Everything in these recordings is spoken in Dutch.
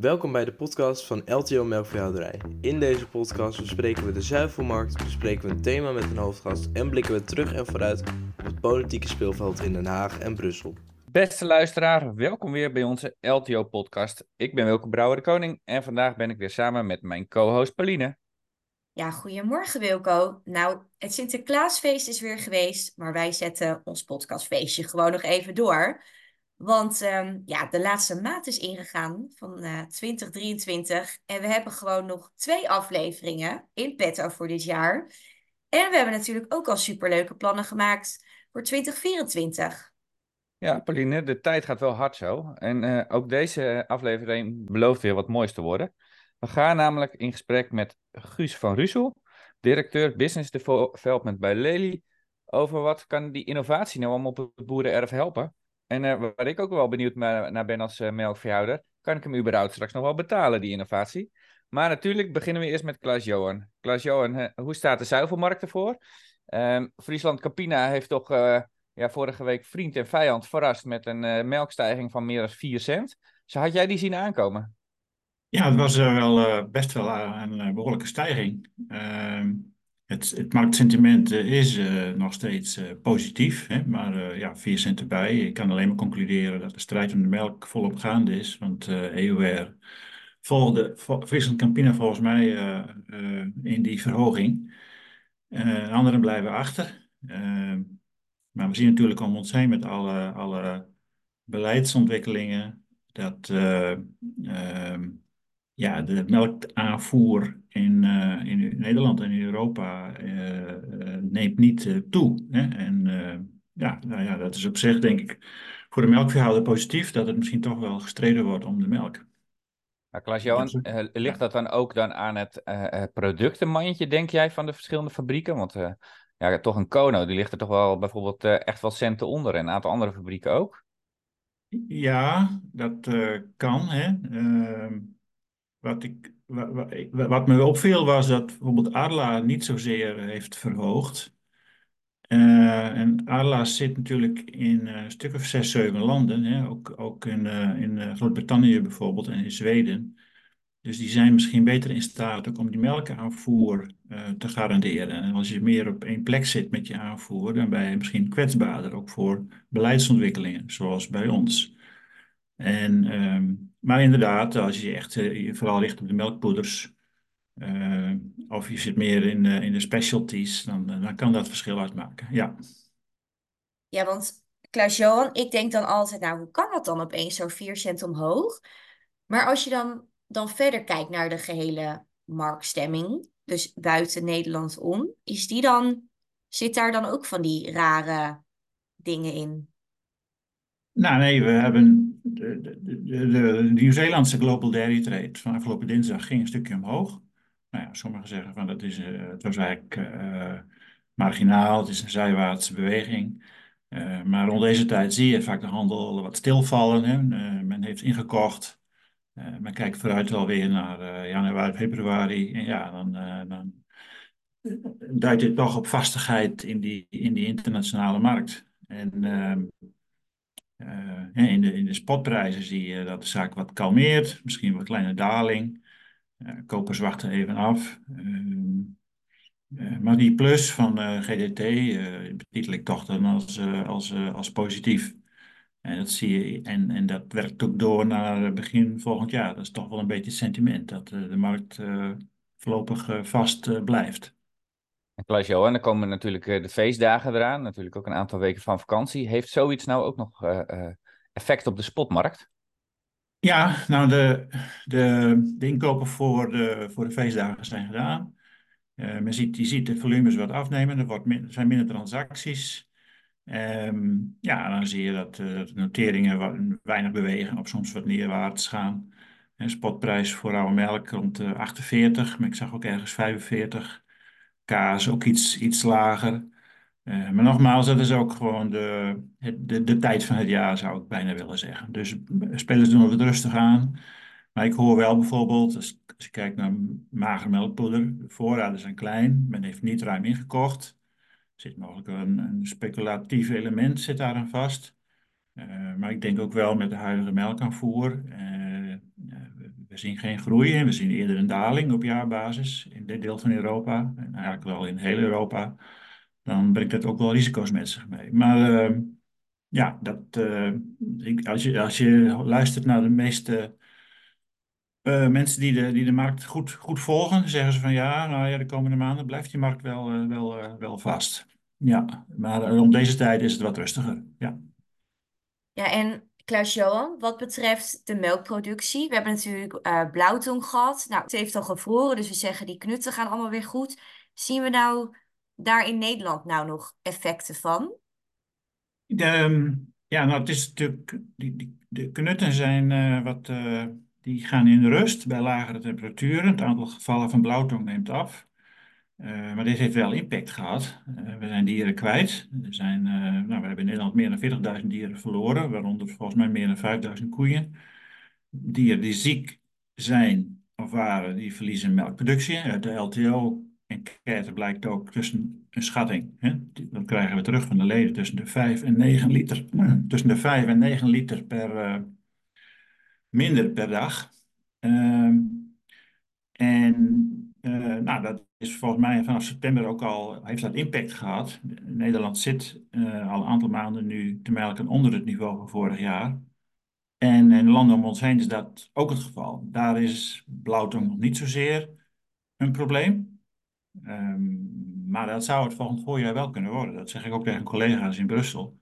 Welkom bij de podcast van LTO Melkveehouderij. In deze podcast bespreken we de zuivelmarkt, bespreken we een thema met een hoofdgast en blikken we terug en vooruit op het politieke speelveld in Den Haag en Brussel. Beste luisteraar, welkom weer bij onze LTO-podcast. Ik ben Wilke Brouwer de Koning en vandaag ben ik weer samen met mijn co-host Pauline. Ja, goedemorgen Wilco. Nou, het Sinterklaasfeest is weer geweest, maar wij zetten ons podcastfeestje gewoon nog even door. Want um, ja, de laatste maand is ingegaan van uh, 2023 en we hebben gewoon nog twee afleveringen in petto voor dit jaar. En we hebben natuurlijk ook al superleuke plannen gemaakt voor 2024. Ja, Pauline, de tijd gaat wel hard zo. En uh, ook deze aflevering belooft weer wat moois te worden. We gaan namelijk in gesprek met Guus van Russel, directeur Business Development bij Lely, over wat kan die innovatie nou allemaal op het boerenerf helpen. En uh, waar ik ook wel benieuwd naar ben als uh, melkveehouder, kan ik hem überhaupt straks nog wel betalen, die innovatie? Maar natuurlijk beginnen we eerst met Klaas-Johan. Klaas-Johan, hoe staat de zuivelmarkt ervoor? Um, Friesland Campina heeft toch uh, ja, vorige week vriend en vijand verrast met een melkstijging van meer dan 4 cent. Zo had jij die zien aankomen? Ja, het was wel best wel een behoorlijke stijging. Ehm, het, het marktsentiment is uh, nog steeds uh, positief, hè? maar ja, 4 cent erbij. Ik kan alleen maar concluderen dat de strijd om de melk volop gaande is. Want EUR volgde Friesland Campina volgens mij in die verhoging. anderen blijven achter. maar we zien natuurlijk om ons heen met alle, alle beleidsontwikkelingen dat ja, de melkaanvoer in, uh, in Nederland en in Europa uh, uh, neemt niet toe. Hè? En ja, nou ja, dat is op zich denk ik voor de melkveehouder positief dat het misschien toch wel gestreden wordt om de melk. Ja, Klaas-Johan, ligt dat dan ook dan aan het productenmandje, denk jij, van de verschillende fabrieken? Want ja, toch een Kono, die ligt er toch wel bijvoorbeeld echt wel centen onder en een aantal andere fabrieken ook? Ja, dat kan. Hè. Ehm, wat, ik, wat, me opviel was dat bijvoorbeeld Arla niet zozeer heeft verhoogd. Uh, en Arla zit natuurlijk in een stuk of zes, zeven landen. Hè? Ook, ook in, uh, in Groot-Brittannië bijvoorbeeld en in Zweden. Dus die zijn misschien beter in staat om die melkaanvoer uh, te garanderen. En als je meer op één plek zit met je aanvoer, dan ben je misschien kwetsbaarder ook voor beleidsontwikkelingen, zoals bij ons. En, um, maar inderdaad, als je echt uh, vooral richt op de melkpoeders, uh, of je zit meer in, uh, in de specialties, dan, dan kan dat verschil uitmaken. Ja, ja want Klaas-Johan, ik denk dan altijd, nou, hoe kan dat dan opeens zo 4 cent omhoog? Maar als je dan, dan verder kijkt naar de gehele marktstemming, dus buiten Nederland om, is die dan, zit daar dan ook van die rare dingen in? Nou nee, we hebben de, de, de, de Nieuw-Zeelandse Global Dairy Trade van afgelopen dinsdag ging een stukje omhoog. Nou ja, sommigen zeggen van dat is, uh, het was eigenlijk uh, marginaal, het is een zijwaartse beweging. Uh, maar rond deze tijd zie je vaak de handel wat stilvallen. Hè. men heeft ingekocht. men kijkt vooruit alweer naar januari, februari. En ja, dan, dan duidt dit toch op vastigheid in die, in die internationale markt. En ehm, uh, in, de, in de spotprijzen zie je dat de zaak wat kalmeert, misschien wat kleine daling. Uh, kopers wachten even af. Uh, maar die plus van GDT betitel ik toch dan als, als, als positief. En dat zie je, en, en dat werkt ook door naar begin volgend jaar. Dat is toch wel een beetje het sentiment dat de markt voorlopig vast blijft. Klaas Johan, dan komen natuurlijk eh, de feestdagen eraan, natuurlijk ook een aantal weken van vakantie. Heeft zoiets nou ook nog uh, effect op de spotmarkt? Ja, nou de, de, de inkopen voor de, voor de feestdagen zijn gedaan. Uh, men ziet, je ziet de volumes wat afnemen, er, wordt zijn minder transacties. Um, ja, dan zie je dat de noteringen wat, weinig bewegen of soms wat neerwaarts gaan. En spotprijs voor oude melk rond uh, 48, maar ik zag ook ergens 45 kaas ook iets, iets lager. Uh, maar nogmaals, dat is ook gewoon de, de, de tijd van het jaar, zou ik bijna willen zeggen. Dus spelers doen het rustig aan. Maar ik hoor wel bijvoorbeeld, als, je kijkt naar mager melkpoeder, de voorraden zijn klein, men heeft niet ruim ingekocht. Er zit mogelijk een, een speculatief element zit daar aan vast. Uh, maar ik denk ook wel met de huidige melkaanvoer. Uh, we zien geen groei. We zien eerder een daling op jaarbasis in dit deel van Europa. En eigenlijk wel in heel Europa. Dan brengt dat ook wel risico's met zich mee. Maar ehm, ja, dat, eh, als, je, als je luistert naar de meeste uh, mensen die de, die de markt goed, goed volgen, zeggen ze van ja, nou ja, de komende maanden blijft die markt wel, uh, wel, wel vast. Ja, maar om deze tijd is het wat rustiger. Ja, ja en Klaas-Johan, wat betreft de melkproductie. We hebben natuurlijk uh, blauwtong gehad. Nou, het heeft al gevroren, dus we zeggen die knutten gaan allemaal weer goed. Zien we nou daar in Nederland nou nog effecten van? De, ja, nou, het is natuurlijk, die, die, de knutten zijn uh, wat, uh, die gaan in rust bij lagere temperaturen. Het aantal gevallen van blauwtong neemt af. Uh, maar dit heeft wel impact gehad. Uh, we zijn dieren kwijt. Er zijn, uh, nou, we hebben in Nederland meer dan 40.000 dieren verloren, waaronder volgens mij meer dan 5.000 koeien. Dieren die ziek zijn of waren, die verliezen melkproductie. Uit de LTO-enquête blijkt ook tussen een schatting, hè, dat krijgen we terug van de leden, tussen de 5 en 9 liter, tussen de 5 en 9 liter per, minder per dag. Ehm, en dat is volgens mij vanaf september ook al, heeft dat impact gehad. Nederland zit uh, al een aantal maanden nu te melken onder het niveau van vorig jaar. En in de landen om ons heen is dat ook het geval. Daar is blauwtong nog niet zozeer een probleem. Um, maar dat zou het volgend voorjaar wel kunnen worden. Dat zeg ik ook tegen collega's in Brussel.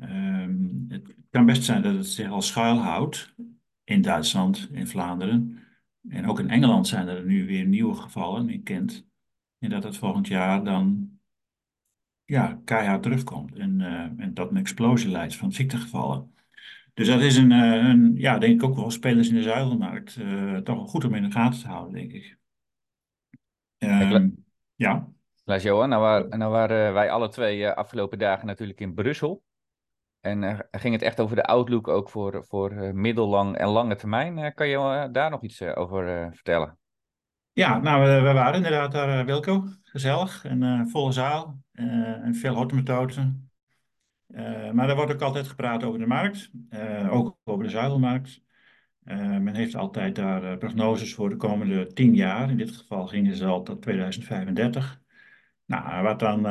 Um, het kan best zijn dat het zich al schuilhoudt in Duitsland, in Vlaanderen. En ook in Engeland zijn er nu weer nieuwe gevallen in Kent. En dat het volgend jaar dan ja, keihard terugkomt. En, uh, en dat een explosie leidt van ziektegevallen. Dus dat is een, uh, een, ja, denk ik ook wel spelers in de zuivelmarkt. Uh, toch goed om in de gaten te houden, denk ik. Um, ja. Klaas Johan, nou, waar, nou waren wij alle twee afgelopen dagen natuurlijk in Brussel. En uh, ging het echt over de outlook ook voor, voor uh, middellang en lange termijn. Uh, kan je daar nog iets over vertellen? Ja, nou, we, we waren inderdaad daar, Wilco. Gezellig en volle zaal en veel hortemetoten. maar er wordt ook altijd gepraat over de markt, ook over de zuivelmarkt. men heeft altijd daar prognoses voor de komende tien jaar. In dit geval gingen ze al tot 2035. Nou, wat dan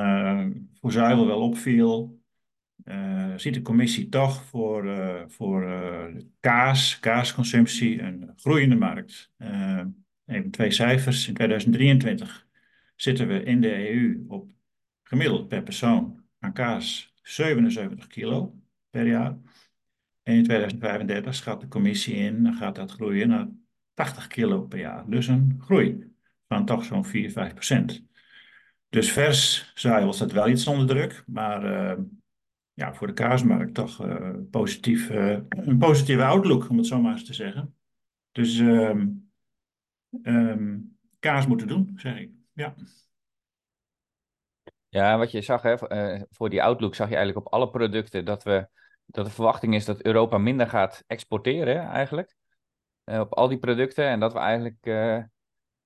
voor zuivel wel opviel, uh, ziet de commissie toch voor, uh, voor uh, kaas, kaasconsumptie een groeiende markt. even twee cijfers. In 2023 zitten we in de EU op gemiddeld per persoon aan kaas 77 kilo per jaar. En in 2035 schat de commissie in, dan gaat dat groeien naar 80 kilo per jaar. Dus een groei van toch zo'n 4, 5 procent. Dus vers zuivel staat wel iets onder druk, maar ja, voor de kaasmarkt toch uh, positief, uh, een positieve outlook, om het zo maar eens te zeggen. Dus um, kaas moeten doen, zeg ik. Ja. Ja, wat je zag, hè, uh, voor die outlook zag je eigenlijk op alle producten dat, we, dat de verwachting is dat Europa minder gaat exporteren, eigenlijk. op al die producten. En dat we eigenlijk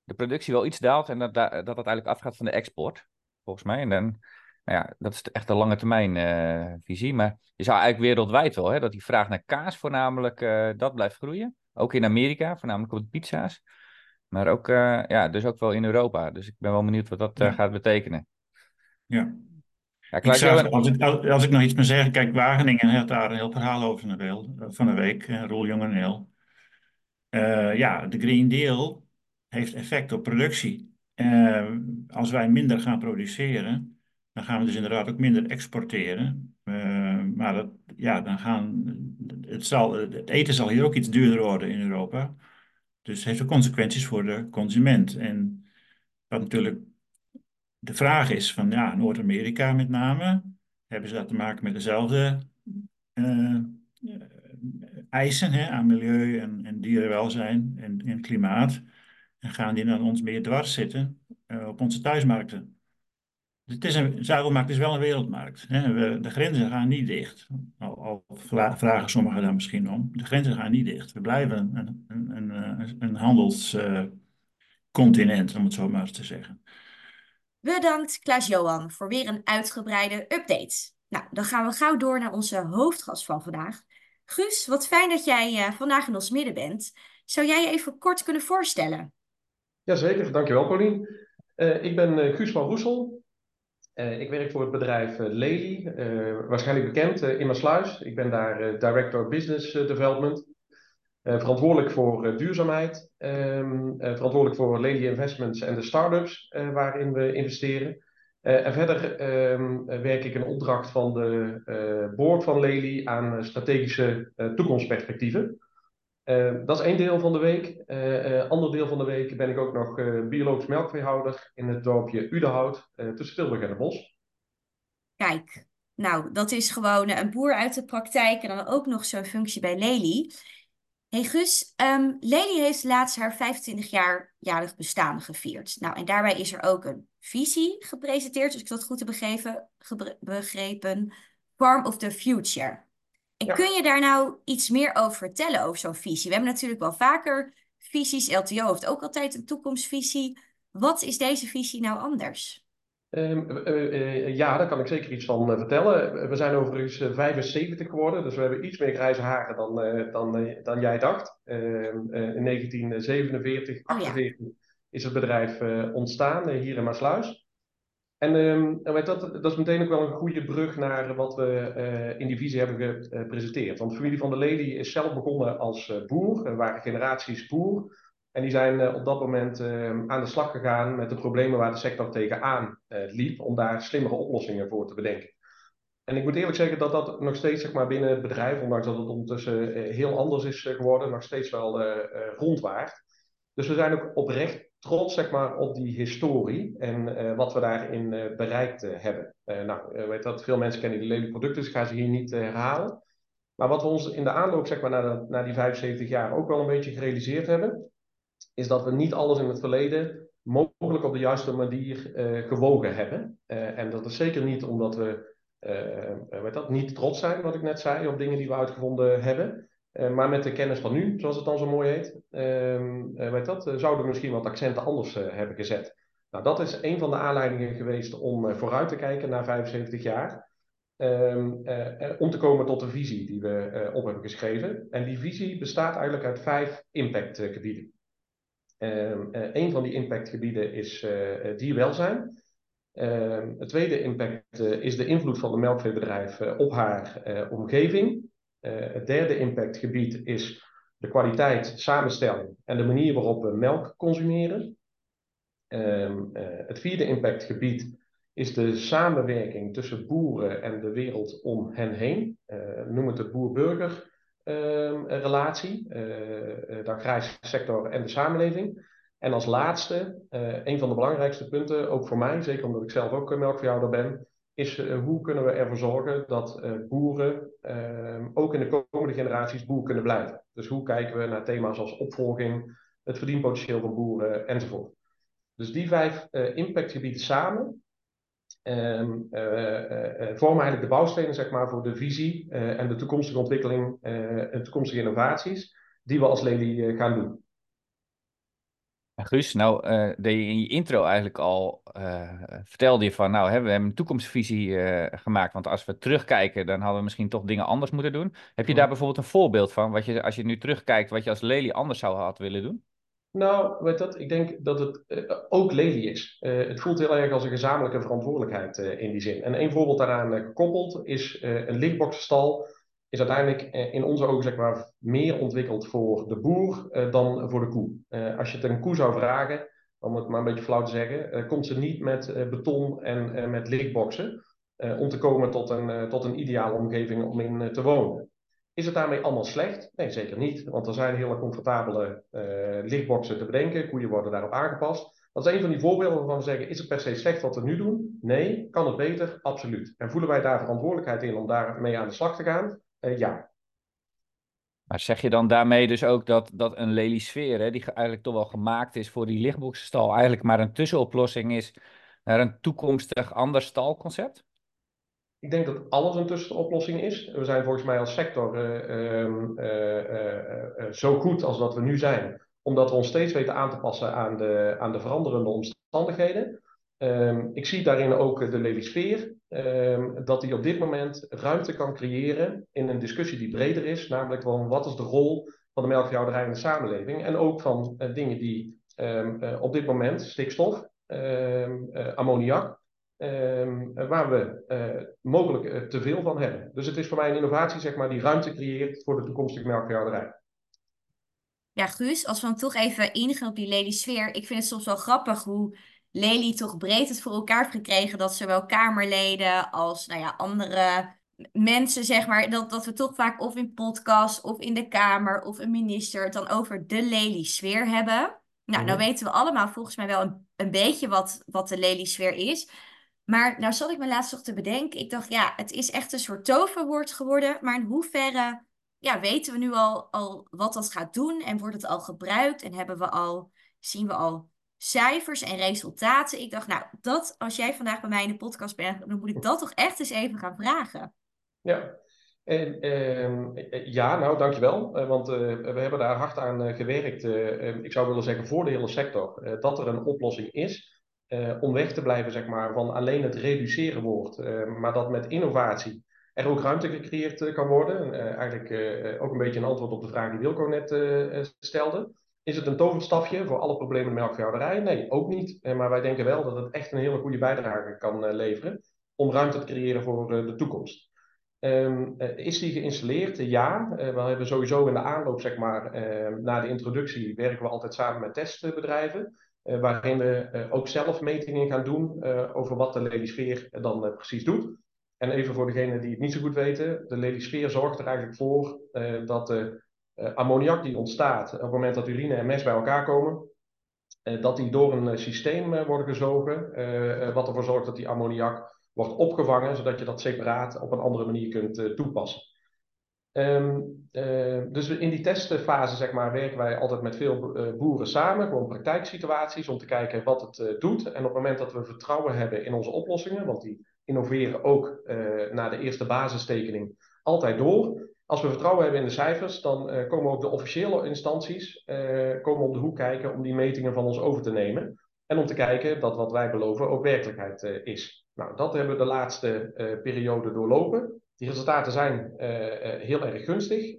de productie wel iets daalt en dat dat, dat eigenlijk afgaat van de export, volgens mij. En dan nou ja, dat is echt een lange termijn uh, visie. Maar je zou eigenlijk wereldwijd wel, hè, dat die vraag naar kaas voornamelijk, uh, dat blijft groeien. Ook in Amerika, voornamelijk op de pizza's. Maar ook, uh, ja, dus ook wel in Europa. Dus ik ben wel benieuwd wat dat ja. gaat betekenen. Ja. ja ik als, ik, als ik nog iets moet zeggen, kijk, Wageningen heeft daar een heel verhaal over van de, wel, van de week. Roel Jongeneel. ja, de Green Deal heeft effect op productie. als wij minder gaan produceren, dan gaan we dus inderdaad ook minder exporteren. Uh, maar dat, ja, dan gaan, het, zal, het eten zal hier ook iets duurder worden in Europa. Dus heeft ook consequenties voor de consument. En wat natuurlijk de vraag is van ja, Noord-Amerika met name, hebben ze dat te maken met dezelfde uh, eisen aan milieu en, en dierenwelzijn en, en, klimaat? En gaan die dan ons meer dwars zitten uh, op onze thuismarkten? Het is een, zuivelmarkt is wel een wereldmarkt. Hè. We, de grenzen gaan niet dicht. Al, al, vragen sommigen daar misschien om. De grenzen gaan niet dicht. We blijven een, een, een, een handelscontinent, uh, om het zo maar eens te zeggen. Bedankt Klaas-Johan voor weer een uitgebreide update. Nou, dan gaan we gauw door naar onze hoofdgast van vandaag. Guus, wat fijn dat jij uh, vandaag in ons midden bent. Zou jij je even kort kunnen voorstellen? Jazeker, dankjewel Paulien. Uh, ik ben uh, Guus van Roesel. Uh, ik werk voor het bedrijf Lely, waarschijnlijk bekend in. Ik ben daar Director Business Development. verantwoordelijk voor duurzaamheid, um, verantwoordelijk voor Lely Investments en de start-ups waarin we investeren. en verder um, werk ik in opdracht van de board van Lely aan strategische toekomstperspectieven. Uh, dat is één deel van de week. Uh, ander deel van de week ben ik ook nog biologisch melkveehouder in het dorpje Udenhout tussen Tilburg en het Bos. Kijk, nou, dat is gewoon een boer uit de praktijk en dan ook nog zo'n functie bij Lely. Hey Gus, um, Lely heeft laatst haar 25 jaar jarig bestaan gevierd. Nou, en daarbij is er ook een visie gepresenteerd, dus ik dat goed heb begrepen, begrepen. Farm of the Future. En kun je daar nou iets meer over vertellen, over zo'n visie? We hebben natuurlijk wel vaker visies. LTO heeft ook altijd een toekomstvisie. Wat is deze visie nou anders? Um, uh, uh, ja, daar kan ik zeker iets van uh, vertellen. We zijn overigens 75 geworden, dus we hebben iets meer grijze haren dan, dan, dan jij dacht. Ehm, in 1947, 48 oh, ja. is het bedrijf ontstaan hier in Maasluis. En, um, weet dat, dat is meteen ook wel een goede brug naar wat we uh, in die visie hebben gepresenteerd. Want de familie van der Lely is zelf begonnen als uh, boer, er waren generaties boer. En die zijn op dat moment aan de slag gegaan met de problemen waar de sector tegenaan liep, om daar slimmere oplossingen voor te bedenken. En ik moet eerlijk zeggen dat dat nog steeds zeg maar, binnen het bedrijf, ondanks dat het ondertussen heel anders is geworden, nog steeds wel rondwaart. Dus we zijn ook oprecht trots zeg maar, op die historie en uh, wat we daarin uh, bereikt uh, hebben. nou, weet dat, veel mensen kennen die lelijke producten, dus ik ga ze hier niet herhalen. Maar wat we ons in de aanloop zeg maar, naar, naar die 75 jaar ook wel een beetje gerealiseerd hebben, is dat we niet alles in het verleden mogelijk op de juiste manier gewogen hebben. en dat is zeker niet omdat we weet dat, niet trots zijn, wat ik net zei, op dingen die we uitgevonden hebben. Uh, maar met de kennis van nu, zoals het dan zo mooi heet, uh, weet dat, zouden we misschien wat accenten anders hebben gezet. Nou, dat is een van de aanleidingen geweest om vooruit te kijken naar 75 jaar. Ehm, om te komen tot een visie die we op hebben geschreven. En die visie bestaat eigenlijk uit vijf impactgebieden. Ehm, een van die impactgebieden is dierwelzijn. het tweede impact is de invloed van de melkveebedrijf op haar omgeving. Eh, het derde impactgebied is de kwaliteit, samenstelling en de manier waarop we melk consumeren. Ehm, eh, het vierde impactgebied is de samenwerking tussen boeren en de wereld om hen heen. Uh, noem het de boer-burger ehm, relatie, de agrarische sector en de samenleving. En als laatste, een van de belangrijkste punten, ook voor mij, zeker omdat ik zelf ook melkveehouder ben, is uh, hoe kunnen we ervoor zorgen dat uh, boeren uh, ook in de komende generaties boer kunnen blijven. Dus hoe kijken we naar thema's als opvolging, het verdienpotentieel van boeren enzovoort. Dus die vijf impactgebieden samen ehm, vormen eigenlijk de bouwstenen zeg maar, voor de visie en de toekomstige ontwikkeling en toekomstige innovaties die we als Lely gaan doen. Guus, nou uh, deed je in je intro eigenlijk al, uh, vertelde je van, nou hè, we hebben een toekomstvisie uh, gemaakt, want als we terugkijken, dan hadden we misschien toch dingen anders moeten doen. Heb je daar bijvoorbeeld een voorbeeld van, wat je, als je nu terugkijkt, wat je als Lely anders zou had willen doen? Nou, weet dat, ik denk dat het ook Lely is. het voelt heel erg als een gezamenlijke verantwoordelijkheid in die zin. En een voorbeeld daaraan gekoppeld is een lichtboxstal is uiteindelijk eh, in onze ogen zeg maar, meer ontwikkeld voor de boer uh, dan voor de koe. Uh, als je het een koe zou vragen, om het maar een beetje flauw te zeggen, komt ze niet met beton en met lichtboxen om te komen tot een, tot een ideale omgeving om in te wonen. Is het daarmee allemaal slecht? Nee, zeker niet. Want er zijn hele comfortabele lichtboxen te bedenken. Koeien worden daarop aangepast. Dat is een van die voorbeelden waarvan we zeggen: is het per se slecht wat we nu doen? Nee. Kan het beter? Absoluut. En voelen wij daar verantwoordelijkheid in om daarmee aan de slag te gaan? Uh, ja. Maar zeg je dan daarmee dus ook dat, dat een Lely-sfeer, hè, die eigenlijk toch wel gemaakt is voor die lichtboxenstal, eigenlijk maar een tussenoplossing is naar een toekomstig ander stalconcept? Ik denk dat alles een tussenoplossing is. We zijn volgens mij als sector uh, uh, zo goed als dat we nu zijn, omdat we ons steeds weten aan te passen aan de, aan de veranderende omstandigheden. Um, ik zie daarin ook de Lely-sfeer. Ehm, dat hij op dit moment ruimte kan creëren in een discussie die breder is, namelijk van wat is de rol van de melkveehouderij in de samenleving. En ook van dingen die ehm, op dit moment, stikstof, ehm, ammoniak, ehm, waar we mogelijk te veel van hebben. Dus het is voor mij een innovatie, zeg maar, die ruimte creëert voor de toekomstige melkveehouderij. Ja, Guus, als we dan toch even ingaan op die Lely-sfeer. Ik vind het soms wel grappig hoe Lely toch breed het voor elkaar heeft gekregen dat zowel Kamerleden als nou ja, andere mensen, zeg maar, dat, dat we toch vaak of in podcast of in de Kamer of een minister het dan over de Lely-sfeer hebben. Nou, nou weten we allemaal volgens mij wel een, een beetje wat, wat de Lely-sfeer is. Maar nou zat ik me laatst nog te bedenken. Ik dacht, ja, het is echt een soort toverwoord geworden. Maar in hoeverre ja, weten we nu al, al wat dat gaat doen en wordt het al gebruikt en hebben we al, zien we al cijfers en resultaten? Ik dacht, nou, dat als jij vandaag bij mij in de podcast bent, dan moet ik dat toch echt eens even gaan vragen. Ja, en, ehm, ja, nou, dankjewel. Uh, want uh, we hebben daar hard aan uh, gewerkt. Ehm, ik zou willen zeggen voor de hele sector. dat er een oplossing is om weg te blijven, zeg maar, van alleen het reduceren woord. maar dat met innovatie er ook ruimte gecreëerd kan worden. eigenlijk ook een beetje een antwoord op de vraag die Wilco net stelde. Is het een toverstafje voor alle problemen de melkveehouderij? Nee, ook niet. maar wij denken wel dat het echt een hele goede bijdrage kan leveren om ruimte te creëren voor de toekomst. Um, is die geïnstalleerd? Ja. We hebben sowieso in de aanloop, zeg maar, uh, na de introductie, werken we altijd samen met testbedrijven. Eh, waarin we ook zelf metingen gaan doen over wat de Lelysfeer dan precies doet. En even voor degenen die het niet zo goed weten, de Lelysfeer zorgt er eigenlijk voor dat de ammoniak die ontstaat op het moment dat urine en mes bij elkaar komen, dat die door een systeem worden gezogen, wat ervoor zorgt dat die ammoniak wordt opgevangen, zodat je dat separaat op een andere manier kunt toepassen. Um, dus in die testfase zeg maar, werken wij altijd met veel boeren samen, gewoon praktijksituaties, om te kijken wat het doet. En op het moment dat we vertrouwen hebben in onze oplossingen, want die innoveren ook na de eerste basistekening altijd door. Als we vertrouwen hebben in de cijfers, dan komen ook de officiële instanties komen om de hoek kijken om die metingen van ons over te nemen. En om te kijken dat wat wij beloven ook werkelijkheid is. Nou, dat hebben we de laatste periode doorlopen. Die resultaten zijn heel erg gunstig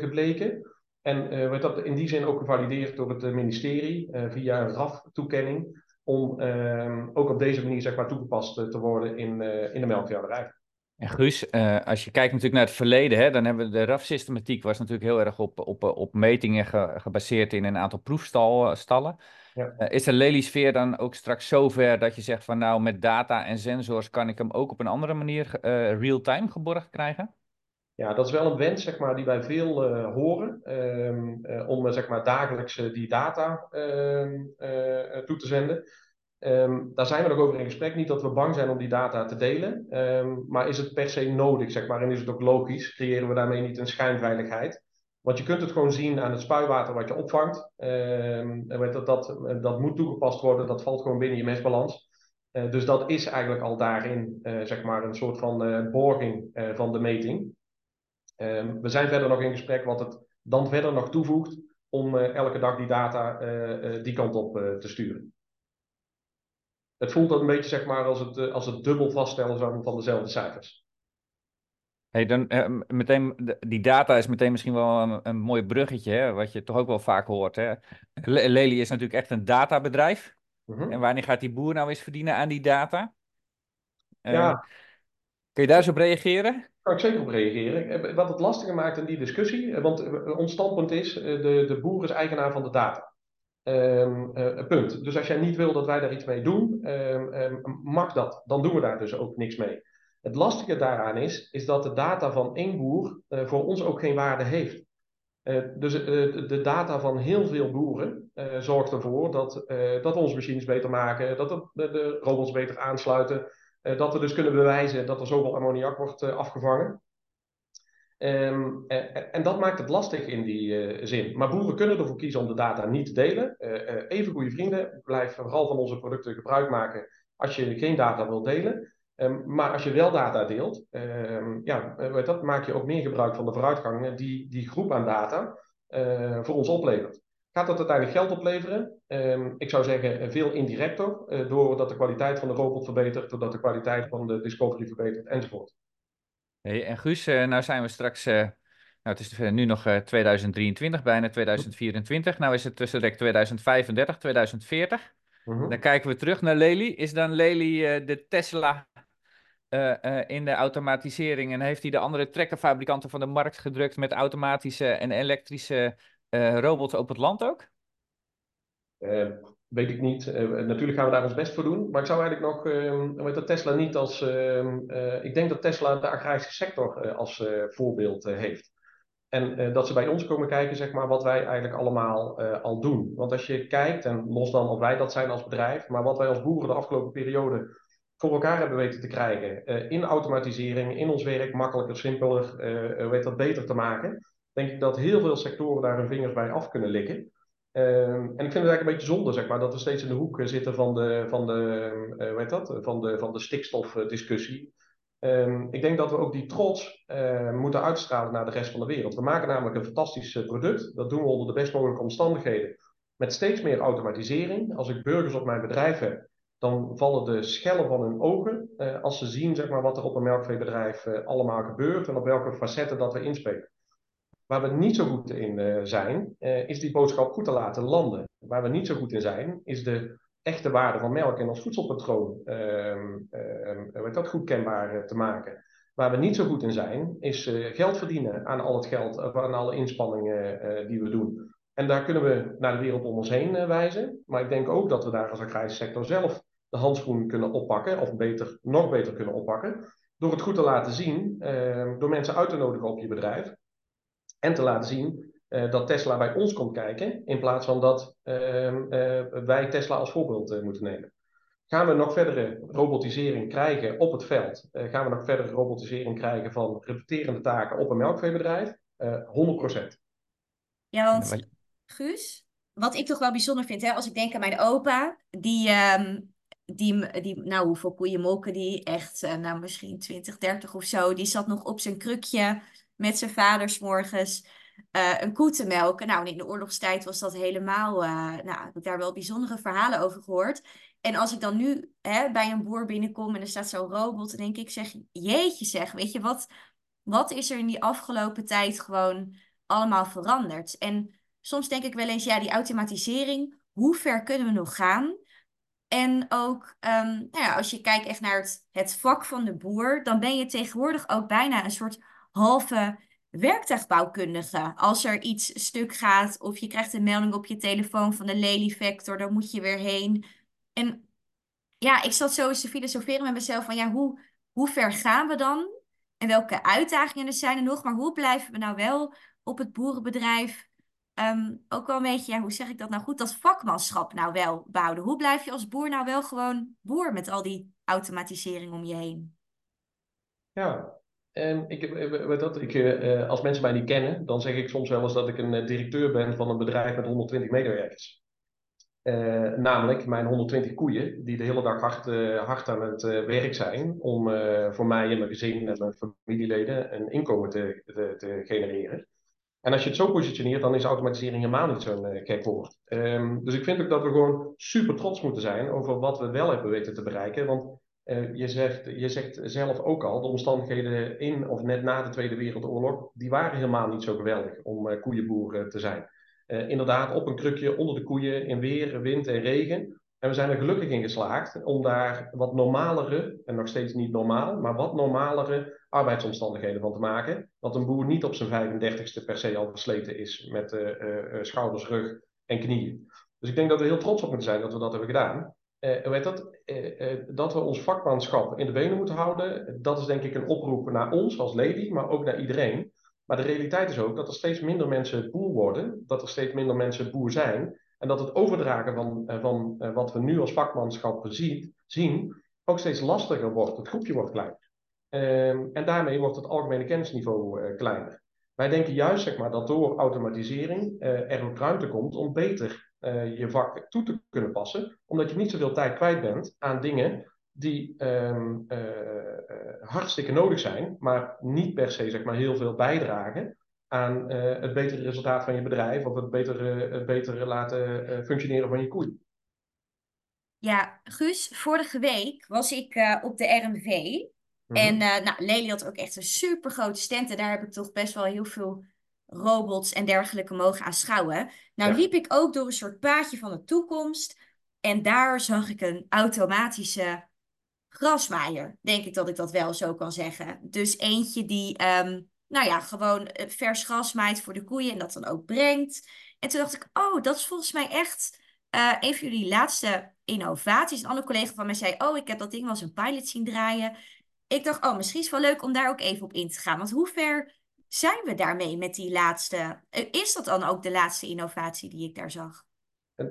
gebleken. En wordt dat in die zin ook gevalideerd door het ministerie via een RAF-toekenning. Om ehm, ook op deze manier zeg maar, toegepast te worden in, in de melkveehouderij. En Guus, als je kijkt natuurlijk naar het verleden, hè, dan hebben we de RAF-systematiek was natuurlijk heel erg op, op, op metingen gebaseerd in een aantal proefstallen. Ja. Uh, is de Lelysfeer dan ook straks zover dat je zegt van nou met data en sensors kan ik hem ook op een andere manier uh, real-time geborgd krijgen? Ja, dat is wel een wens zeg maar, die wij veel horen. Um, om zeg maar, dagelijks die data ehm, toe te zenden. Um, daar zijn we nog over in gesprek. Niet dat we bang zijn om die data te delen. maar is het per se nodig, zeg maar, en is het ook logisch? Creëren we daarmee niet een schijnveiligheid? Want je kunt het gewoon zien aan het spuiwater wat je opvangt. Dat, dat, dat moet toegepast worden, dat valt gewoon binnen je mestbalans. Uh, dus dat is eigenlijk al daarin uh, zeg maar een soort van uh, borging van de meting. Ehm, we zijn verder nog in gesprek wat het dan verder nog toevoegt om elke dag die data die kant op te sturen. Het voelt dan een beetje zeg maar, als, het, als het dubbel vaststellen van dezelfde cijfers. Hey, dan, eh, meteen, die data is meteen misschien wel een, een mooi bruggetje, hè, wat je toch ook wel vaak hoort. Hè. Lely is natuurlijk echt een databedrijf. Mhm. En wanneer gaat die boer nou eens verdienen aan die data? Uh, ja. Kun je daar eens op reageren? Kan ik zeker op reageren. Eh, wat het lastiger maakt in die discussie, eh, want ons standpunt is, de, de boer is eigenaar van de data. Um, punt. Dus als jij niet wil dat wij daar iets mee doen, um, mag dat. Dan doen we daar dus ook niks mee. Het lastige daaraan is, is dat de data van één boer uh, voor ons ook geen waarde heeft. Uh, dus de data van heel veel boeren zorgt ervoor dat, dat we onze machines beter maken, dat de, de robots beter aansluiten, dat we dus kunnen bewijzen dat er zoveel ammoniak wordt afgevangen. Um, en dat maakt het lastig in die zin. Maar boeren kunnen ervoor kiezen om de data niet te delen. even goede vrienden, blijf vooral van onze producten gebruik maken als je geen data wilt delen. Um, maar als je wel data deelt, um, ja, eh, dat maak je ook meer gebruik van de vooruitgang die die groep aan data voor ons oplevert. Gaat dat uiteindelijk geld opleveren? Ik zou zeggen veel indirecter, uh, doordat de kwaliteit van de robot verbetert, doordat de kwaliteit van de discovery verbetert enzovoort. Hey, en Guus, nou zijn we straks Nou, het is nu nog 2023, bijna 2024. Nou is het tussen 2035, 2040. Dan kijken we terug naar Lely. Is dan Lely de Tesla in de automatisering en heeft hij de andere trekkerfabrikanten van de markt gedrukt met automatische en elektrische robots op het land ook? Weet ik niet. natuurlijk gaan we daar ons best voor doen. Maar ik zou eigenlijk nog, uh, weet dat Tesla niet als. ik denk dat Tesla de agrarische sector als voorbeeld heeft. En dat ze bij ons komen kijken, zeg maar, wat wij eigenlijk allemaal al doen. Want als je kijkt, en los dan of wij dat zijn als bedrijf, maar wat wij als boeren de afgelopen periode voor elkaar hebben weten te krijgen. In automatisering, in ons werk, makkelijker, simpeler, weet dat beter te maken. Denk ik dat heel veel sectoren daar hun vingers bij af kunnen likken. En ik vind het eigenlijk een beetje zonde, zeg maar, dat we steeds in de hoek zitten van de, van de, weet dat, van de, van de stikstofdiscussie. Um, ik denk dat we ook die trots uh, moeten uitstralen naar de rest van de wereld. We maken namelijk een fantastisch uh, product. Dat doen we onder de best mogelijke omstandigheden. Met steeds meer automatisering. Als ik burgers op mijn bedrijf heb, dan vallen de schellen van hun ogen. Uh, als ze zien zeg maar, wat er op een melkveebedrijf allemaal gebeurt en op welke facetten dat we inspelen. Waar we niet zo goed in zijn, is die boodschap goed te laten landen. Waar we niet zo goed in zijn, is de echte waarde van melk en als voedselpatroon uh, dat goed kenbaar eh, te maken. Waar we niet zo goed in zijn, is geld verdienen aan al het geld, aan alle inspanningen die we doen. En daar kunnen we naar de wereld om ons heen wijzen. Maar ik denk ook dat we daar als agrarische sector zelf de handschoen kunnen oppakken, of beter, nog beter kunnen oppakken. Door het goed te laten zien, ehm, door mensen uit te nodigen op je bedrijf. En te laten zien uh, dat Tesla bij ons komt kijken, in plaats van dat uh, uh, wij Tesla als voorbeeld eh, moeten nemen. Gaan we nog verdere robotisering krijgen op het veld? gaan we nog verdere robotisering krijgen van repeterende taken op een melkveebedrijf? 100%. Ja, want Guus, wat ik toch wel bijzonder vind, hè, als ik denk aan mijn opa, die, um, die, die nou hoeveel koeien molken die? Echt, nou misschien 20, 30 of zo. Die zat nog op zijn krukje met zijn vaders morgens uh, een koe te melken. Nou, in de oorlogstijd was dat helemaal, uh, nou, heb ik daar wel bijzondere verhalen over gehoord. En als ik dan nu hè, bij een boer binnenkom en er staat zo'n robot, dan denk ik, zeg, jeetje zeg, weet je, wat, wat is er in die afgelopen tijd gewoon allemaal veranderd? En soms denk ik wel eens, ja, die automatisering, hoe ver kunnen we nog gaan? En ook, um, nou ja, als je kijkt echt naar het, het vak van de boer, dan ben je tegenwoordig ook bijna een soort halve werktuigbouwkundige. Als er iets stuk gaat of je krijgt een melding op je telefoon van de leliefactor, dan moet je weer heen. En ja, ik zat zo eens te filosoferen met mezelf van ja, hoe, hoe ver gaan we dan? En welke uitdagingen er zijn er nog? Maar hoe blijven we nou wel op het boerenbedrijf um, ook wel een beetje, ja, hoe zeg ik dat nou goed, dat vakmanschap nou wel behouden? Hoe blijf je als boer nou wel gewoon boer met al die automatisering om je heen? Ja, Um, ik, eh, weet dat, ik, uh, als mensen mij niet kennen, dan zeg ik soms wel eens dat ik een directeur ben van een bedrijf met 120 medewerkers. Namelijk mijn 120 koeien, die de hele dag hard, hard aan het werk zijn om voor mij en mijn gezin en mijn familieleden een inkomen te, te, genereren. En als je het zo positioneert, dan is automatisering helemaal niet zo'n gek woord. Um, dus ik vind ook dat we gewoon super trots moeten zijn over wat we wel hebben weten te bereiken. Want uh, je, zegt, je zegt zelf ook al, de omstandigheden in of net na de Tweede Wereldoorlog, die waren helemaal niet zo geweldig om uh, koeienboer te zijn. Inderdaad, op een krukje onder de koeien in weer, wind en regen. En we zijn er gelukkig in geslaagd om daar wat normalere, en nog steeds niet normaal, maar wat normalere arbeidsomstandigheden van te maken. Dat een boer niet op zijn 35ste per se al versleten is met schouders, rug en knieën. Dus ik denk dat we heel trots op moeten zijn dat we dat hebben gedaan. Weet dat, uh, uh, dat we ons vakmanschap in de benen moeten houden, dat is denk ik een oproep naar ons als lady, maar ook naar iedereen. Maar de realiteit is ook dat er steeds minder mensen boer worden, dat er steeds minder mensen boer zijn. En dat het overdragen van, van wat we nu als vakmanschap zien ook steeds lastiger wordt. Het groepje wordt kleiner. Ehm, en daarmee wordt het algemene kennisniveau kleiner. Wij denken juist zeg maar, dat door automatisering er ook ruimte komt om beter uh, je vak toe te kunnen passen, omdat je niet zoveel tijd kwijt bent aan dingen die um, uh, hartstikke nodig zijn, maar niet per se zeg maar, heel veel bijdragen aan het betere resultaat van je bedrijf of het betere, het betere laten functioneren van je koei. Ja, Guus, vorige week was ik op de RMV Mhm. En nou, Lely had ook echt een super grote stand. En daar heb ik toch best wel heel veel robots en dergelijke mogen aanschouwen. Nou Ja. liep ik ook door een soort paadje van de toekomst. En daar zag ik een automatische grasmaaier. Denk ik dat ik dat wel zo kan zeggen. Dus eentje die, ehm, nou ja, gewoon eh, vers gras maait voor de koeien en dat dan ook brengt. En toen dacht ik, oh, dat is volgens mij echt eh, een van jullie laatste innovaties. Een andere collega van mij zei, oh, ik heb dat ding wel eens een pilot zien draaien. Ik dacht, oh, misschien is het wel leuk om daar ook even op in te gaan. Want hoe ver zijn we daarmee met die laatste? eh, Is dat dan ook de laatste innovatie die ik daar zag?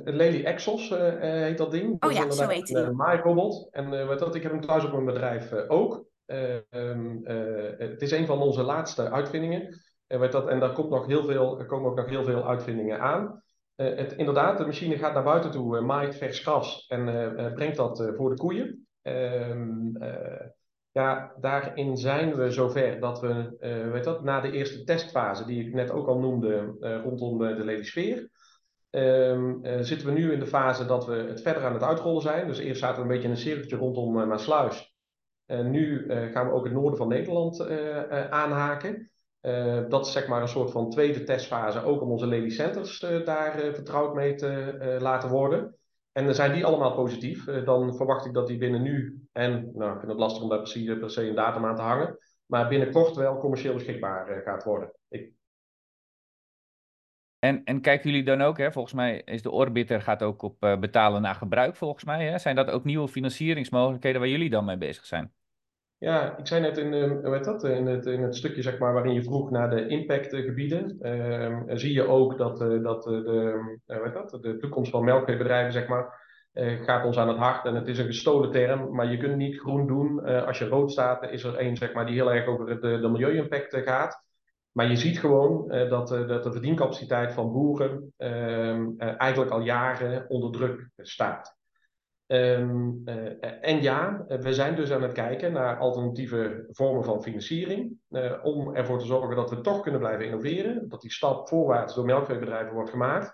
Lely Exos eh, heet dat ding. Oh ja, zo heet die. een uh, maairobot. En weet dat, ik heb hem thuis op mijn bedrijf ook. Eh, ehm, eh, het is een van onze laatste uitvindingen. En, weet dat, en daar komt nog heel veel, er komen ook nog heel veel uitvindingen aan. Het, inderdaad, de machine gaat naar buiten toe, maait vers gras en brengt dat voor de koeien. Ehm, eh, ja, daarin zijn we zover dat we, eh, weet dat, na de eerste testfase, die ik net ook al noemde, eh, rondom eh, de Lelysfeer, Ehm, eh, zitten we nu in de fase dat we het verder aan het uitrollen zijn. Dus eerst zaten we een beetje in een cirkeltje rondom uh, Maasluis. En nu uh, gaan we ook het noorden van Nederland uh, aanhaken. dat is zeg maar een soort van tweede testfase, ook om onze Lely Centers daar vertrouwd mee te laten worden. En dan zijn die allemaal positief. dan verwacht ik dat die binnen nu en, nou ik vind het lastig om daar precies per se een datum aan te hangen, maar binnenkort wel commercieel beschikbaar gaat worden. Ik, en, en kijken jullie dan ook, hè? volgens mij is de Orbiter gaat ook op uh, betalen naar gebruik, volgens mij. Hè? Zijn dat ook nieuwe financieringsmogelijkheden waar jullie dan mee bezig zijn? Ja, ik zei net in, uh, weet dat, in, het, in het stukje zeg maar, waarin je vroeg naar de impactgebieden, uh, zie je ook dat, uh, dat de, weet dat, de toekomst van melkveebedrijven zeg maar, gaat ons aan het hart. En het is een gestolen term, maar je kunt niet groen doen. als je rood staat, is er één zeg maar, die heel erg over de, de milieu-impact gaat. Maar je ziet gewoon dat, dat de verdiencapaciteit van boeren uh, eigenlijk al jaren onder druk staat. Um, en ja, we zijn dus aan het kijken naar alternatieve vormen van financiering. om ervoor te zorgen dat we toch kunnen blijven innoveren. Dat die stap voorwaarts door melkveebedrijven wordt gemaakt.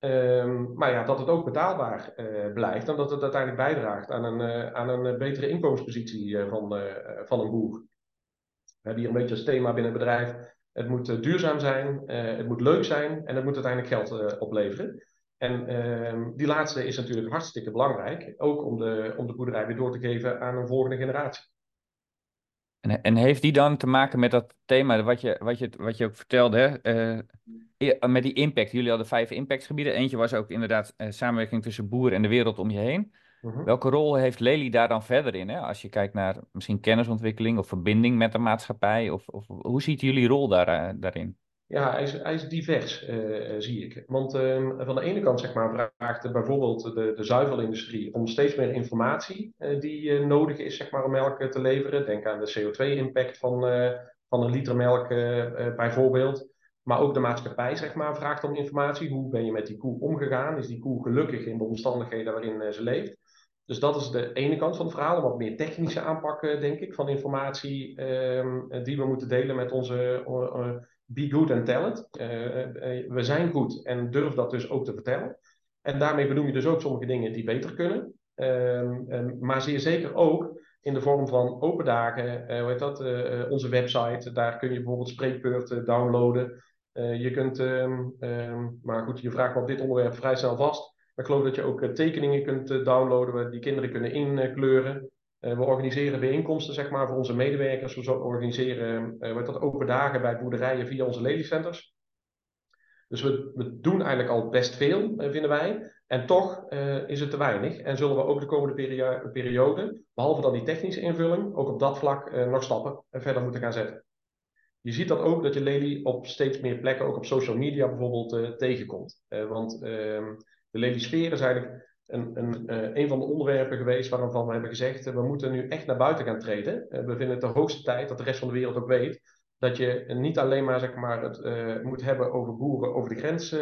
Um, maar ja, dat het ook betaalbaar blijft. En dat het uiteindelijk bijdraagt aan een, aan een betere inkomenspositie van, van een boer. We hebben hier een beetje als thema binnen het bedrijf het moet duurzaam zijn, het moet leuk zijn en het moet uiteindelijk geld opleveren. En ehm, die laatste is natuurlijk hartstikke belangrijk, ook om de, om de boerderij weer door te geven aan een volgende generatie. En, en heeft die dan te maken met dat thema wat je, wat je, wat je ook vertelde, hè? met die impact? Jullie hadden vijf impactgebieden. Eentje was ook inderdaad samenwerking tussen boer en de wereld om je heen. Uh -huh. Welke rol heeft Lely daar dan verder in? Hè? Als je kijkt naar misschien kennisontwikkeling of verbinding met de maatschappij. Of, of hoe ziet jullie rol daar, uh, daarin? Ja, hij is, hij is divers, uh, zie ik. Want uh, van de ene kant zeg maar, vraagt bijvoorbeeld de, de zuivelindustrie om steeds meer informatie die nodig is zeg maar, om melk te leveren. Denk aan de CO2-impact van, van een liter melk bijvoorbeeld. Maar ook de maatschappij zeg maar, vraagt om informatie. Hoe ben je met die koe omgegaan? Is die koe gelukkig in de omstandigheden waarin ze leeft? Dus dat is de ene kant van het verhaal, wat meer technische aanpak, denk ik, van informatie um, die we moeten delen met onze Be Good and Tell It. Uh, we zijn goed en durf dat dus ook te vertellen. En daarmee benoem je dus ook sommige dingen die beter kunnen. Um, um, maar zeer zeker ook in de vorm van open dagen, hoe heet dat, onze website. Daar kun je bijvoorbeeld spreekbeurten downloaden. je kunt, maar goed, je vraagt me op dit onderwerp vrij snel vast. Ik geloof dat je ook tekeningen kunt downloaden, waar die kinderen kunnen inkleuren. Uh, we organiseren bijeenkomsten zeg maar, voor onze medewerkers. We organiseren uh, dat, open dagen bij boerderijen via onze Lely Centers. Dus we, we doen eigenlijk al best veel, uh, vinden wij. En toch is het te weinig. En zullen we ook de komende perio periode, behalve dan die technische invulling, ook op dat vlak nog stappen verder moeten gaan zetten. Je ziet dan ook dat je Lely op steeds meer plekken, ook op social media bijvoorbeeld, tegenkomt. want ehm, de Lely-sfeer is eigenlijk een, uh, een van de onderwerpen geweest waarvan we hebben gezegd, uh, we moeten nu echt naar buiten gaan treden. Uh, we vinden het de hoogste tijd dat de rest van de wereld ook weet dat je niet alleen maar, zeg maar het moet hebben over boeren over de grens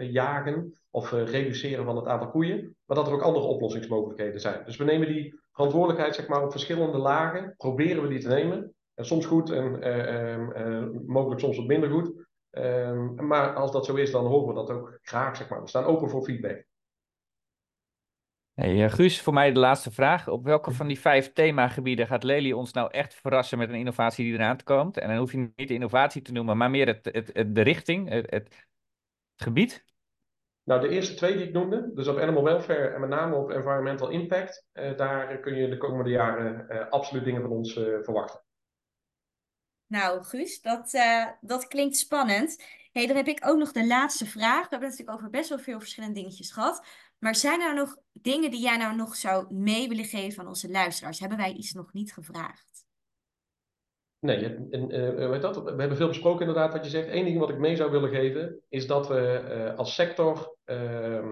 jagen of reduceren van het aantal koeien, maar dat er ook andere oplossingsmogelijkheden zijn. Dus we nemen die verantwoordelijkheid zeg maar, op verschillende lagen, proberen we die te nemen. En soms goed en mogelijk soms wat minder goed. maar als dat zo is, dan horen we dat ook graag. Zeg maar. We staan open voor feedback. Hey, uh, Guus, voor mij de laatste vraag. Op welke van die vijf themagebieden gaat Lely ons nou echt verrassen met een innovatie die eraan komt? En dan hoef je niet de innovatie te noemen, maar meer het, het, de richting, het, het, gebied? Nou, de eerste twee die ik noemde, dus op animal welfare en met name op environmental impact, uh, daar kun je de komende jaren uh, absoluut dingen van ons verwachten. Nou, Guus, dat, dat klinkt spannend. Hey, dan heb ik ook nog de laatste vraag. We hebben natuurlijk over best wel veel verschillende dingetjes gehad. Maar zijn er nog dingen die jij nou nog zou mee willen geven aan onze luisteraars? Hebben wij iets nog niet gevraagd? Nee, en, weet dat, we hebben veel besproken inderdaad wat je zegt. Eén ding wat ik mee zou willen geven is dat we uh, als sector uh,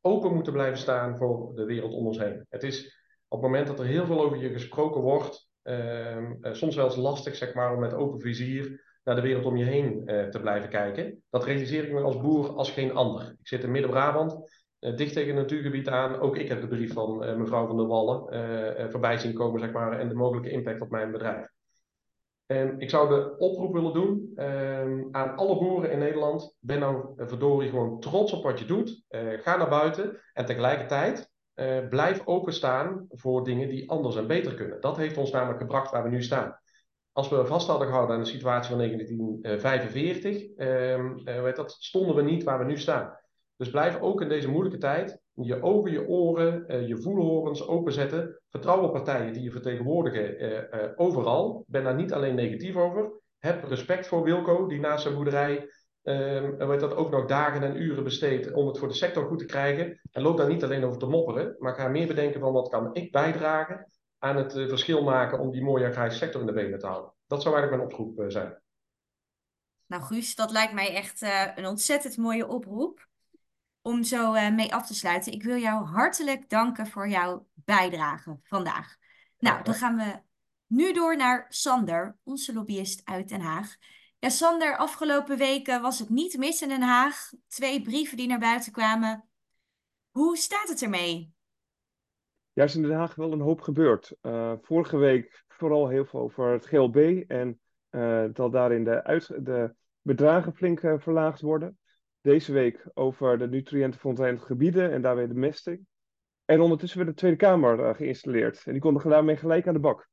open moeten blijven staan voor de wereld om ons heen. Het is op het moment dat er heel veel over je gesproken wordt, ehm, soms wel eens lastig zeg maar, om met open vizier naar de wereld om je heen te blijven kijken. Dat realiseer ik me als boer als geen ander. Ik zit in Midden-Brabant. Uh, dicht tegen het natuurgebied aan. Ook ik heb de brief van uh, mevrouw van der Wallen voorbij zien komen, zeg maar, en de mogelijke impact op mijn bedrijf. En ik zou de oproep willen doen ehm, aan alle boeren in Nederland. Ben nou verdorie gewoon trots op wat je doet. ga naar buiten en tegelijkertijd blijf openstaan voor dingen die anders en beter kunnen. Dat heeft ons namelijk gebracht waar we nu staan. Als we vast hadden gehouden aan de situatie van 1945, ehm, weet dat, stonden we niet waar we nu staan. Dus blijf ook in deze moeilijke tijd je ogen, je oren, uh, je voelhorens openzetten. Vertrouw op partijen die je vertegenwoordigen uh, uh, overal. Ben daar niet alleen negatief over. Heb respect voor Wilco, die naast zijn boerderij weet dat ook nog dagen en uren besteedt om het voor de sector goed te krijgen. En loop daar niet alleen over te mopperen, maar ga meer bedenken van wat kan ik bijdragen aan het verschil maken om die mooie agrarische sector in de benen te houden. Dat zou eigenlijk mijn oproep zijn. Nou Guus, dat lijkt mij echt een ontzettend mooie oproep om zo mee af te sluiten. Ik wil jou hartelijk danken voor jouw bijdrage vandaag. Nou, dan gaan we nu door naar Sander, onze lobbyist uit Den Haag. Ja, Sander, afgelopen weken was het niet mis in Den Haag. Twee brieven die naar buiten kwamen. Hoe staat het ermee? Ja, is in Den Haag wel een hoop gebeurd. Uh, vorige week vooral heel veel over het GLB en uh, dat daarin de, de bedragen flink uh, verlaagd worden deze week over de nutriëntenverontreinigde gebieden en daarbij de mesting. En ondertussen werd de Tweede Kamer geïnstalleerd. En die konden daarmee gelijk aan de bak.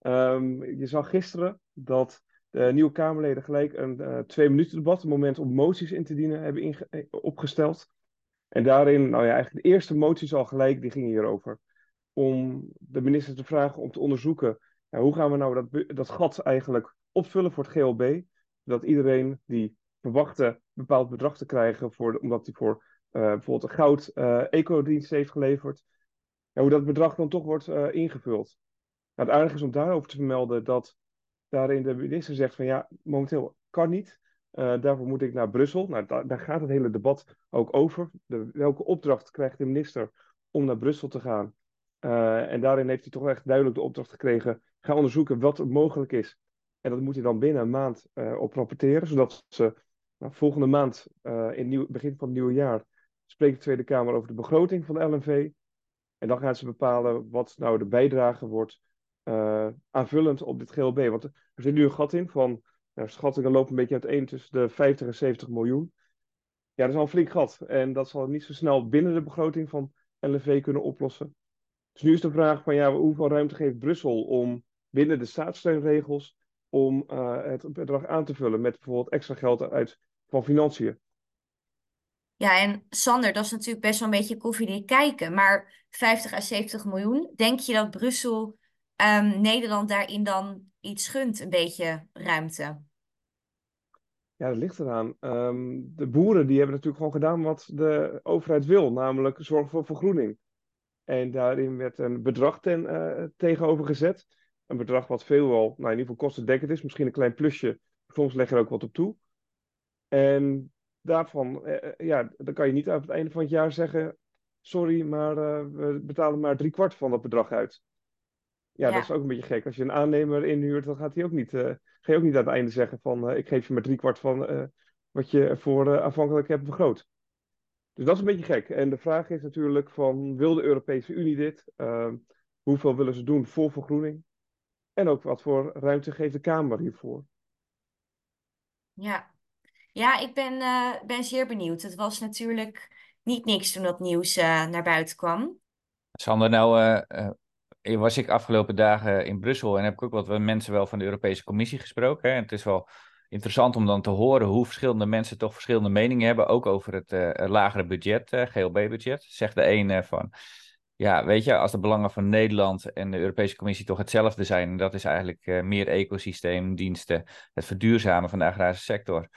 Um, je zag gisteren dat de nieuwe Kamerleden gelijk een uh, twee minuten debat, een moment om moties in te dienen, hebben eh, opgesteld. En daarin, nou ja, eigenlijk de eerste moties al gelijk, die gingen hierover. Om de minister te vragen om te onderzoeken, ja, hoe gaan we nou dat, dat gat eigenlijk opvullen voor het GLB. Zodat iedereen die verwachten een bepaald bedrag te krijgen, voor, omdat hij voor uh, bijvoorbeeld een goud uh, ecodienst heeft geleverd. En hoe dat bedrag dan toch wordt uh, ingevuld. Nou, het aardige is om daarover te vermelden dat daarin de minister zegt van ja, momenteel kan niet. Daarvoor moet ik naar Brussel. Nou, da daar gaat het hele debat ook over. De, welke opdracht krijgt de minister om naar Brussel te gaan? en daarin heeft hij toch echt duidelijk de opdracht gekregen. Ga onderzoeken wat mogelijk is. En dat moet hij dan binnen een maand op rapporteren, zodat ze nou, volgende maand, in nieuw, begin van het nieuwe jaar, spreekt de Tweede Kamer over de begroting van de LNV. En dan gaan ze bepalen wat nou de bijdrage wordt aanvullend op dit GLB. Want er zit nu een gat in van, nou, schattingen lopen een beetje uiteen tussen de 50 en 70 miljoen. Ja, dat is al een flink gat. En dat zal niet zo snel binnen de begroting van LNV kunnen oplossen. Dus nu is de vraag van, ja, hoeveel ruimte geeft Brussel om binnen de staatssteunregels om uh, het bedrag aan te vullen met bijvoorbeeld extra geld uit van financiën. Ja, en Sander, dat is natuurlijk best wel een beetje koffiedik kijken. Maar 50 à 70 miljoen, denk je dat Brussel um, Nederland daarin dan iets gunt, een beetje ruimte? Ja, dat ligt eraan. Um, de boeren die hebben natuurlijk gewoon gedaan wat de overheid wil, namelijk zorgen voor vergroening. En daarin werd een bedrag ten, uh, tegenover gezet. Een bedrag wat veelwel, nou in ieder geval kostendekkend is, misschien een klein plusje. Soms leg je er ook wat op toe. En daarvan, eh, eh, ja, dan kan je niet aan het einde van het jaar zeggen: sorry, maar we betalen maar drie kwart van dat bedrag uit. Ja, ja, dat is ook een beetje gek. Als je een aannemer inhuurt, dan gaat hij ook niet, uh, ga je ook niet aan het einde zeggen van uh, ik geef je maar drie kwart van uh, wat je voor aanvankelijk hebt vergroot. Dus dat is een beetje gek. En de vraag is natuurlijk van wil de Europese Unie dit? Ehm, hoeveel willen ze doen voor vergroening? En ook wat voor ruimte geeft de Kamer hiervoor? Ja, ja, ik ben, uh, ben zeer benieuwd. Het was natuurlijk niet niks toen dat nieuws naar buiten kwam. Sander, nou was ik afgelopen dagen in Brussel en heb ik ook wat mensen wel van de Europese Commissie gesproken. Hè? En het is wel interessant om dan te horen hoe verschillende mensen toch verschillende meningen hebben, ook over het uh, lagere budget, uh, GLB-budget. Zegt de een van, ja, weet je, als de belangen van Nederland en de Europese Commissie toch hetzelfde zijn, en dat is eigenlijk meer ecosysteemdiensten, het verduurzamen van de agrarische sector.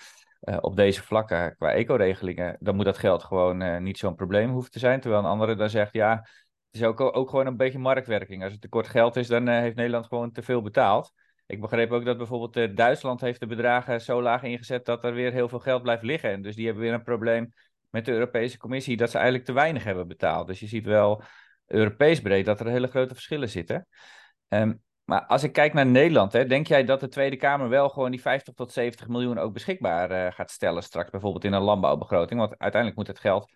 op deze vlakken qua ecoregelingen, dan moet dat geld gewoon niet zo'n probleem hoeven te zijn. Terwijl een andere dan zegt, ja, is ook, ook gewoon een beetje marktwerking. Als het tekort geld is, dan heeft Nederland gewoon te veel betaald. Ik begreep ook dat bijvoorbeeld uh, Duitsland heeft de bedragen zo laag ingezet dat er weer heel veel geld blijft liggen. En dus die hebben weer een probleem met de Europese Commissie dat ze eigenlijk te weinig hebben betaald. Dus je ziet wel Europees breed dat er hele grote verschillen zitten. Um, maar als ik kijk naar Nederland, hè, denk jij dat de Tweede Kamer wel gewoon die 50 tot 70 miljoen ook beschikbaar uh, gaat stellen straks, bijvoorbeeld in een landbouwbegroting? Want uiteindelijk moet het geld,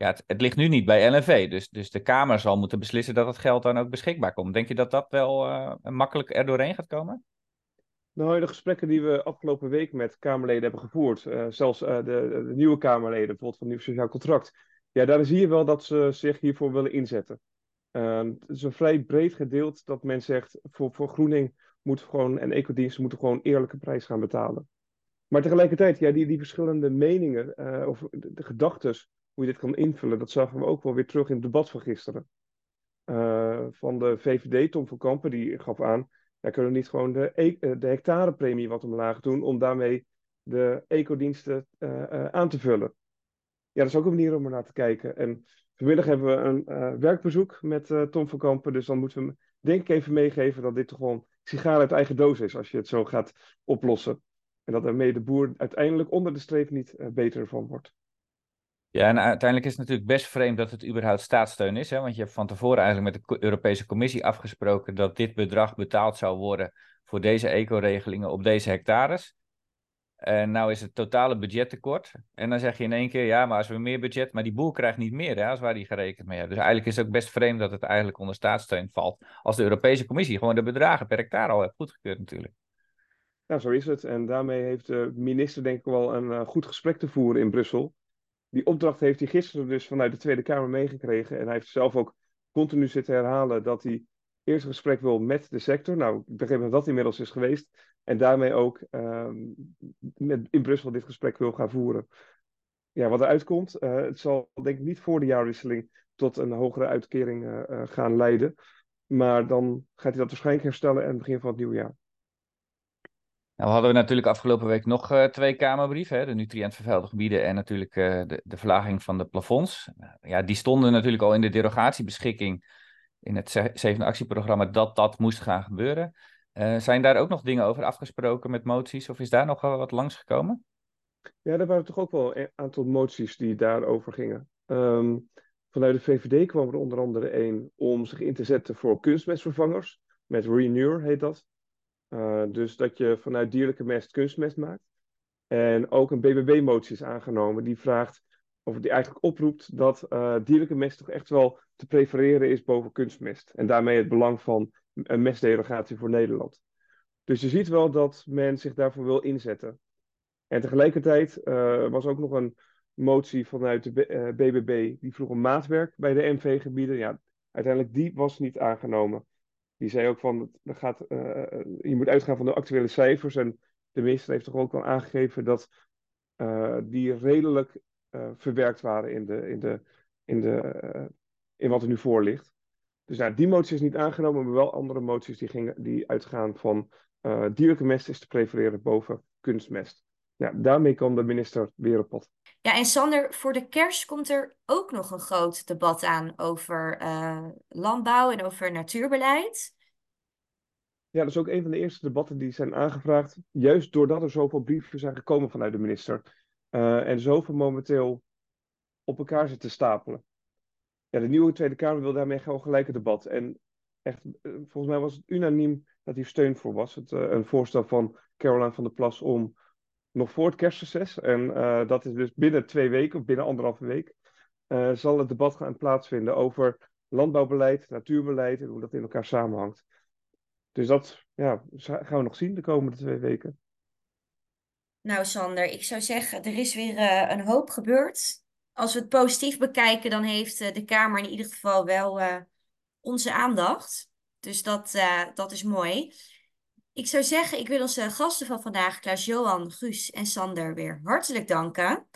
ja, het, ligt nu niet bij LNV, dus, dus de Kamer zal moeten beslissen dat het geld dan ook beschikbaar komt. Denk je dat dat wel uh, makkelijk er doorheen gaat komen? Nou, de gesprekken die we afgelopen week met Kamerleden hebben gevoerd, uh, zelfs uh, de, de, nieuwe Kamerleden, bijvoorbeeld van nieuw sociaal contract, ja, daar zie je wel dat ze zich hiervoor willen inzetten. Uh, het is een vrij breed gedeelte dat men zegt, voor, voor groening moet gewoon, en ecodiensten moeten gewoon eerlijke prijs gaan betalen. Maar tegelijkertijd, ja, die, die verschillende meningen, of de gedachten, hoe je dit kan invullen, dat zagen we ook wel weer terug in het debat van gisteren. van de VVD, Tom van Kampen, die gaf aan, wij kunnen niet gewoon de, e eh, de hectarepremie wat omlaag doen om daarmee de ecodiensten uh, aan te vullen. Ja, dat is ook een manier om er naar te kijken. En vanmiddag hebben we een werkbezoek met Tom van Kampen. Dus dan moeten we hem denk ik even meegeven dat dit toch gewoon sigaar uit eigen doos is als je het zo gaat oplossen. En dat daarmee de boer uiteindelijk onder de streep niet beter van wordt. Ja, en uiteindelijk is het natuurlijk best vreemd dat het überhaupt staatssteun is. Hè? Want je hebt van tevoren eigenlijk met de Europese Commissie afgesproken dat dit bedrag betaald zou worden voor deze eco-regelingen op deze hectares. En nou is het totale budget tekort. En dan zeg je in één keer, ja, maar als we meer budget, maar die boer krijgt niet meer, hè, als waar die gerekend mee hebben. Dus eigenlijk is het ook best vreemd dat het eigenlijk onder staatssteun valt. Als de Europese Commissie gewoon de bedragen per hectare al heeft goedgekeurd natuurlijk. Ja, zo is het. En daarmee heeft de minister denk ik wel een uh, goed gesprek te voeren in Brussel die opdracht heeft hij gisteren dus vanuit de Tweede Kamer meegekregen. En hij heeft zelf ook continu zitten herhalen dat hij eerst een gesprek wil met de sector. Nou, ik begreep dat dat inmiddels is geweest. En daarmee ook uh, met, in Brussel dit gesprek wil gaan voeren. Ja, wat eruit komt, uh, het zal denk ik niet voor de jaarwisseling tot een hogere uitkering uh, gaan leiden. Maar dan gaat hij dat waarschijnlijk herstellen aan het begin van het nieuwe jaar. Nou hadden we natuurlijk afgelopen week nog uh, twee Kamerbrieven, hè, de nutriëntvervuilde gebieden en natuurlijk uh, de, de verlaging van de plafonds. ja, die stonden natuurlijk al in de derogatiebeschikking in het zevende actieprogramma dat dat moest gaan gebeuren. Uh, zijn daar ook nog dingen over afgesproken met moties of is daar nog wel wat langsgekomen? Ja, er waren toch ook wel een aantal moties die daarover gingen. Um, vanuit de VVD kwam er onder andere een om zich in te zetten voor kunstmestvervangers. Met Renewer heet dat. Uh, dus dat je vanuit dierlijke mest kunstmest maakt. En ook een BBB-motie is aangenomen die vraagt, of die eigenlijk oproept dat uh, dierlijke mest toch echt wel te prefereren is boven kunstmest. En daarmee het belang van een mestderogatie voor Nederland. Dus je ziet wel dat men zich daarvoor wil inzetten. En tegelijkertijd uh, was ook nog een motie vanuit de BBB die vroeg een maatwerk bij de MV-gebieden. Ja, uiteindelijk die was niet aangenomen. Die zei ook van, er gaat, uh, je moet uitgaan van de actuele cijfers. En de minister heeft toch ook al aangegeven dat uh, die redelijk verwerkt waren in, de, in, de, in, de, in wat er nu voor ligt. Dus nou, die motie is niet aangenomen, maar wel andere moties die, gingen, die uitgaan van dierlijke mest is te prefereren boven kunstmest. Ja, daarmee kan de minister weer op pad. Ja, en Sander, voor de kerst komt er ook nog een groot debat aan over uh, landbouw en over natuurbeleid. Ja, dat is ook een van de eerste debatten die zijn aangevraagd. Juist doordat er zoveel brieven zijn gekomen vanuit de minister. Uh, en zoveel momenteel op elkaar zitten stapelen. Ja, de nieuwe Tweede Kamer wil daarmee gewoon gelijk een debat. En echt, uh, volgens mij was het unaniem dat hier steun voor was. Het, een voorstel van Caroline van der Plas om nog voor het kerstreces. En uh, dat is dus binnen twee weken, of binnen anderhalve week, uh, zal het debat gaan plaatsvinden over landbouwbeleid, natuurbeleid en hoe dat in elkaar samenhangt. Dus dat ja, gaan we nog zien de komende twee weken. Nou, Sander, ik zou zeggen, er is weer uh, een hoop gebeurd. als we het positief bekijken, dan heeft eh, de Kamer in ieder geval wel eh, onze aandacht. Dus dat, eh, dat is mooi. Ik zou zeggen, ik wil onze gasten van vandaag, Klaas-Johan, Guus en Sander, weer hartelijk danken.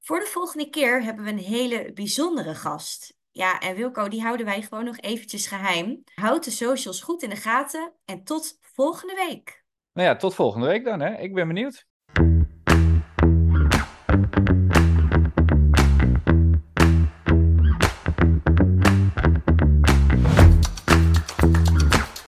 Voor de volgende keer hebben we een hele bijzondere gast. Ja, en Wilco, die houden wij gewoon nog eventjes geheim. Houd de socials goed in de gaten en tot volgende week. Nou ja, tot volgende week dan. Hè? Ik ben benieuwd.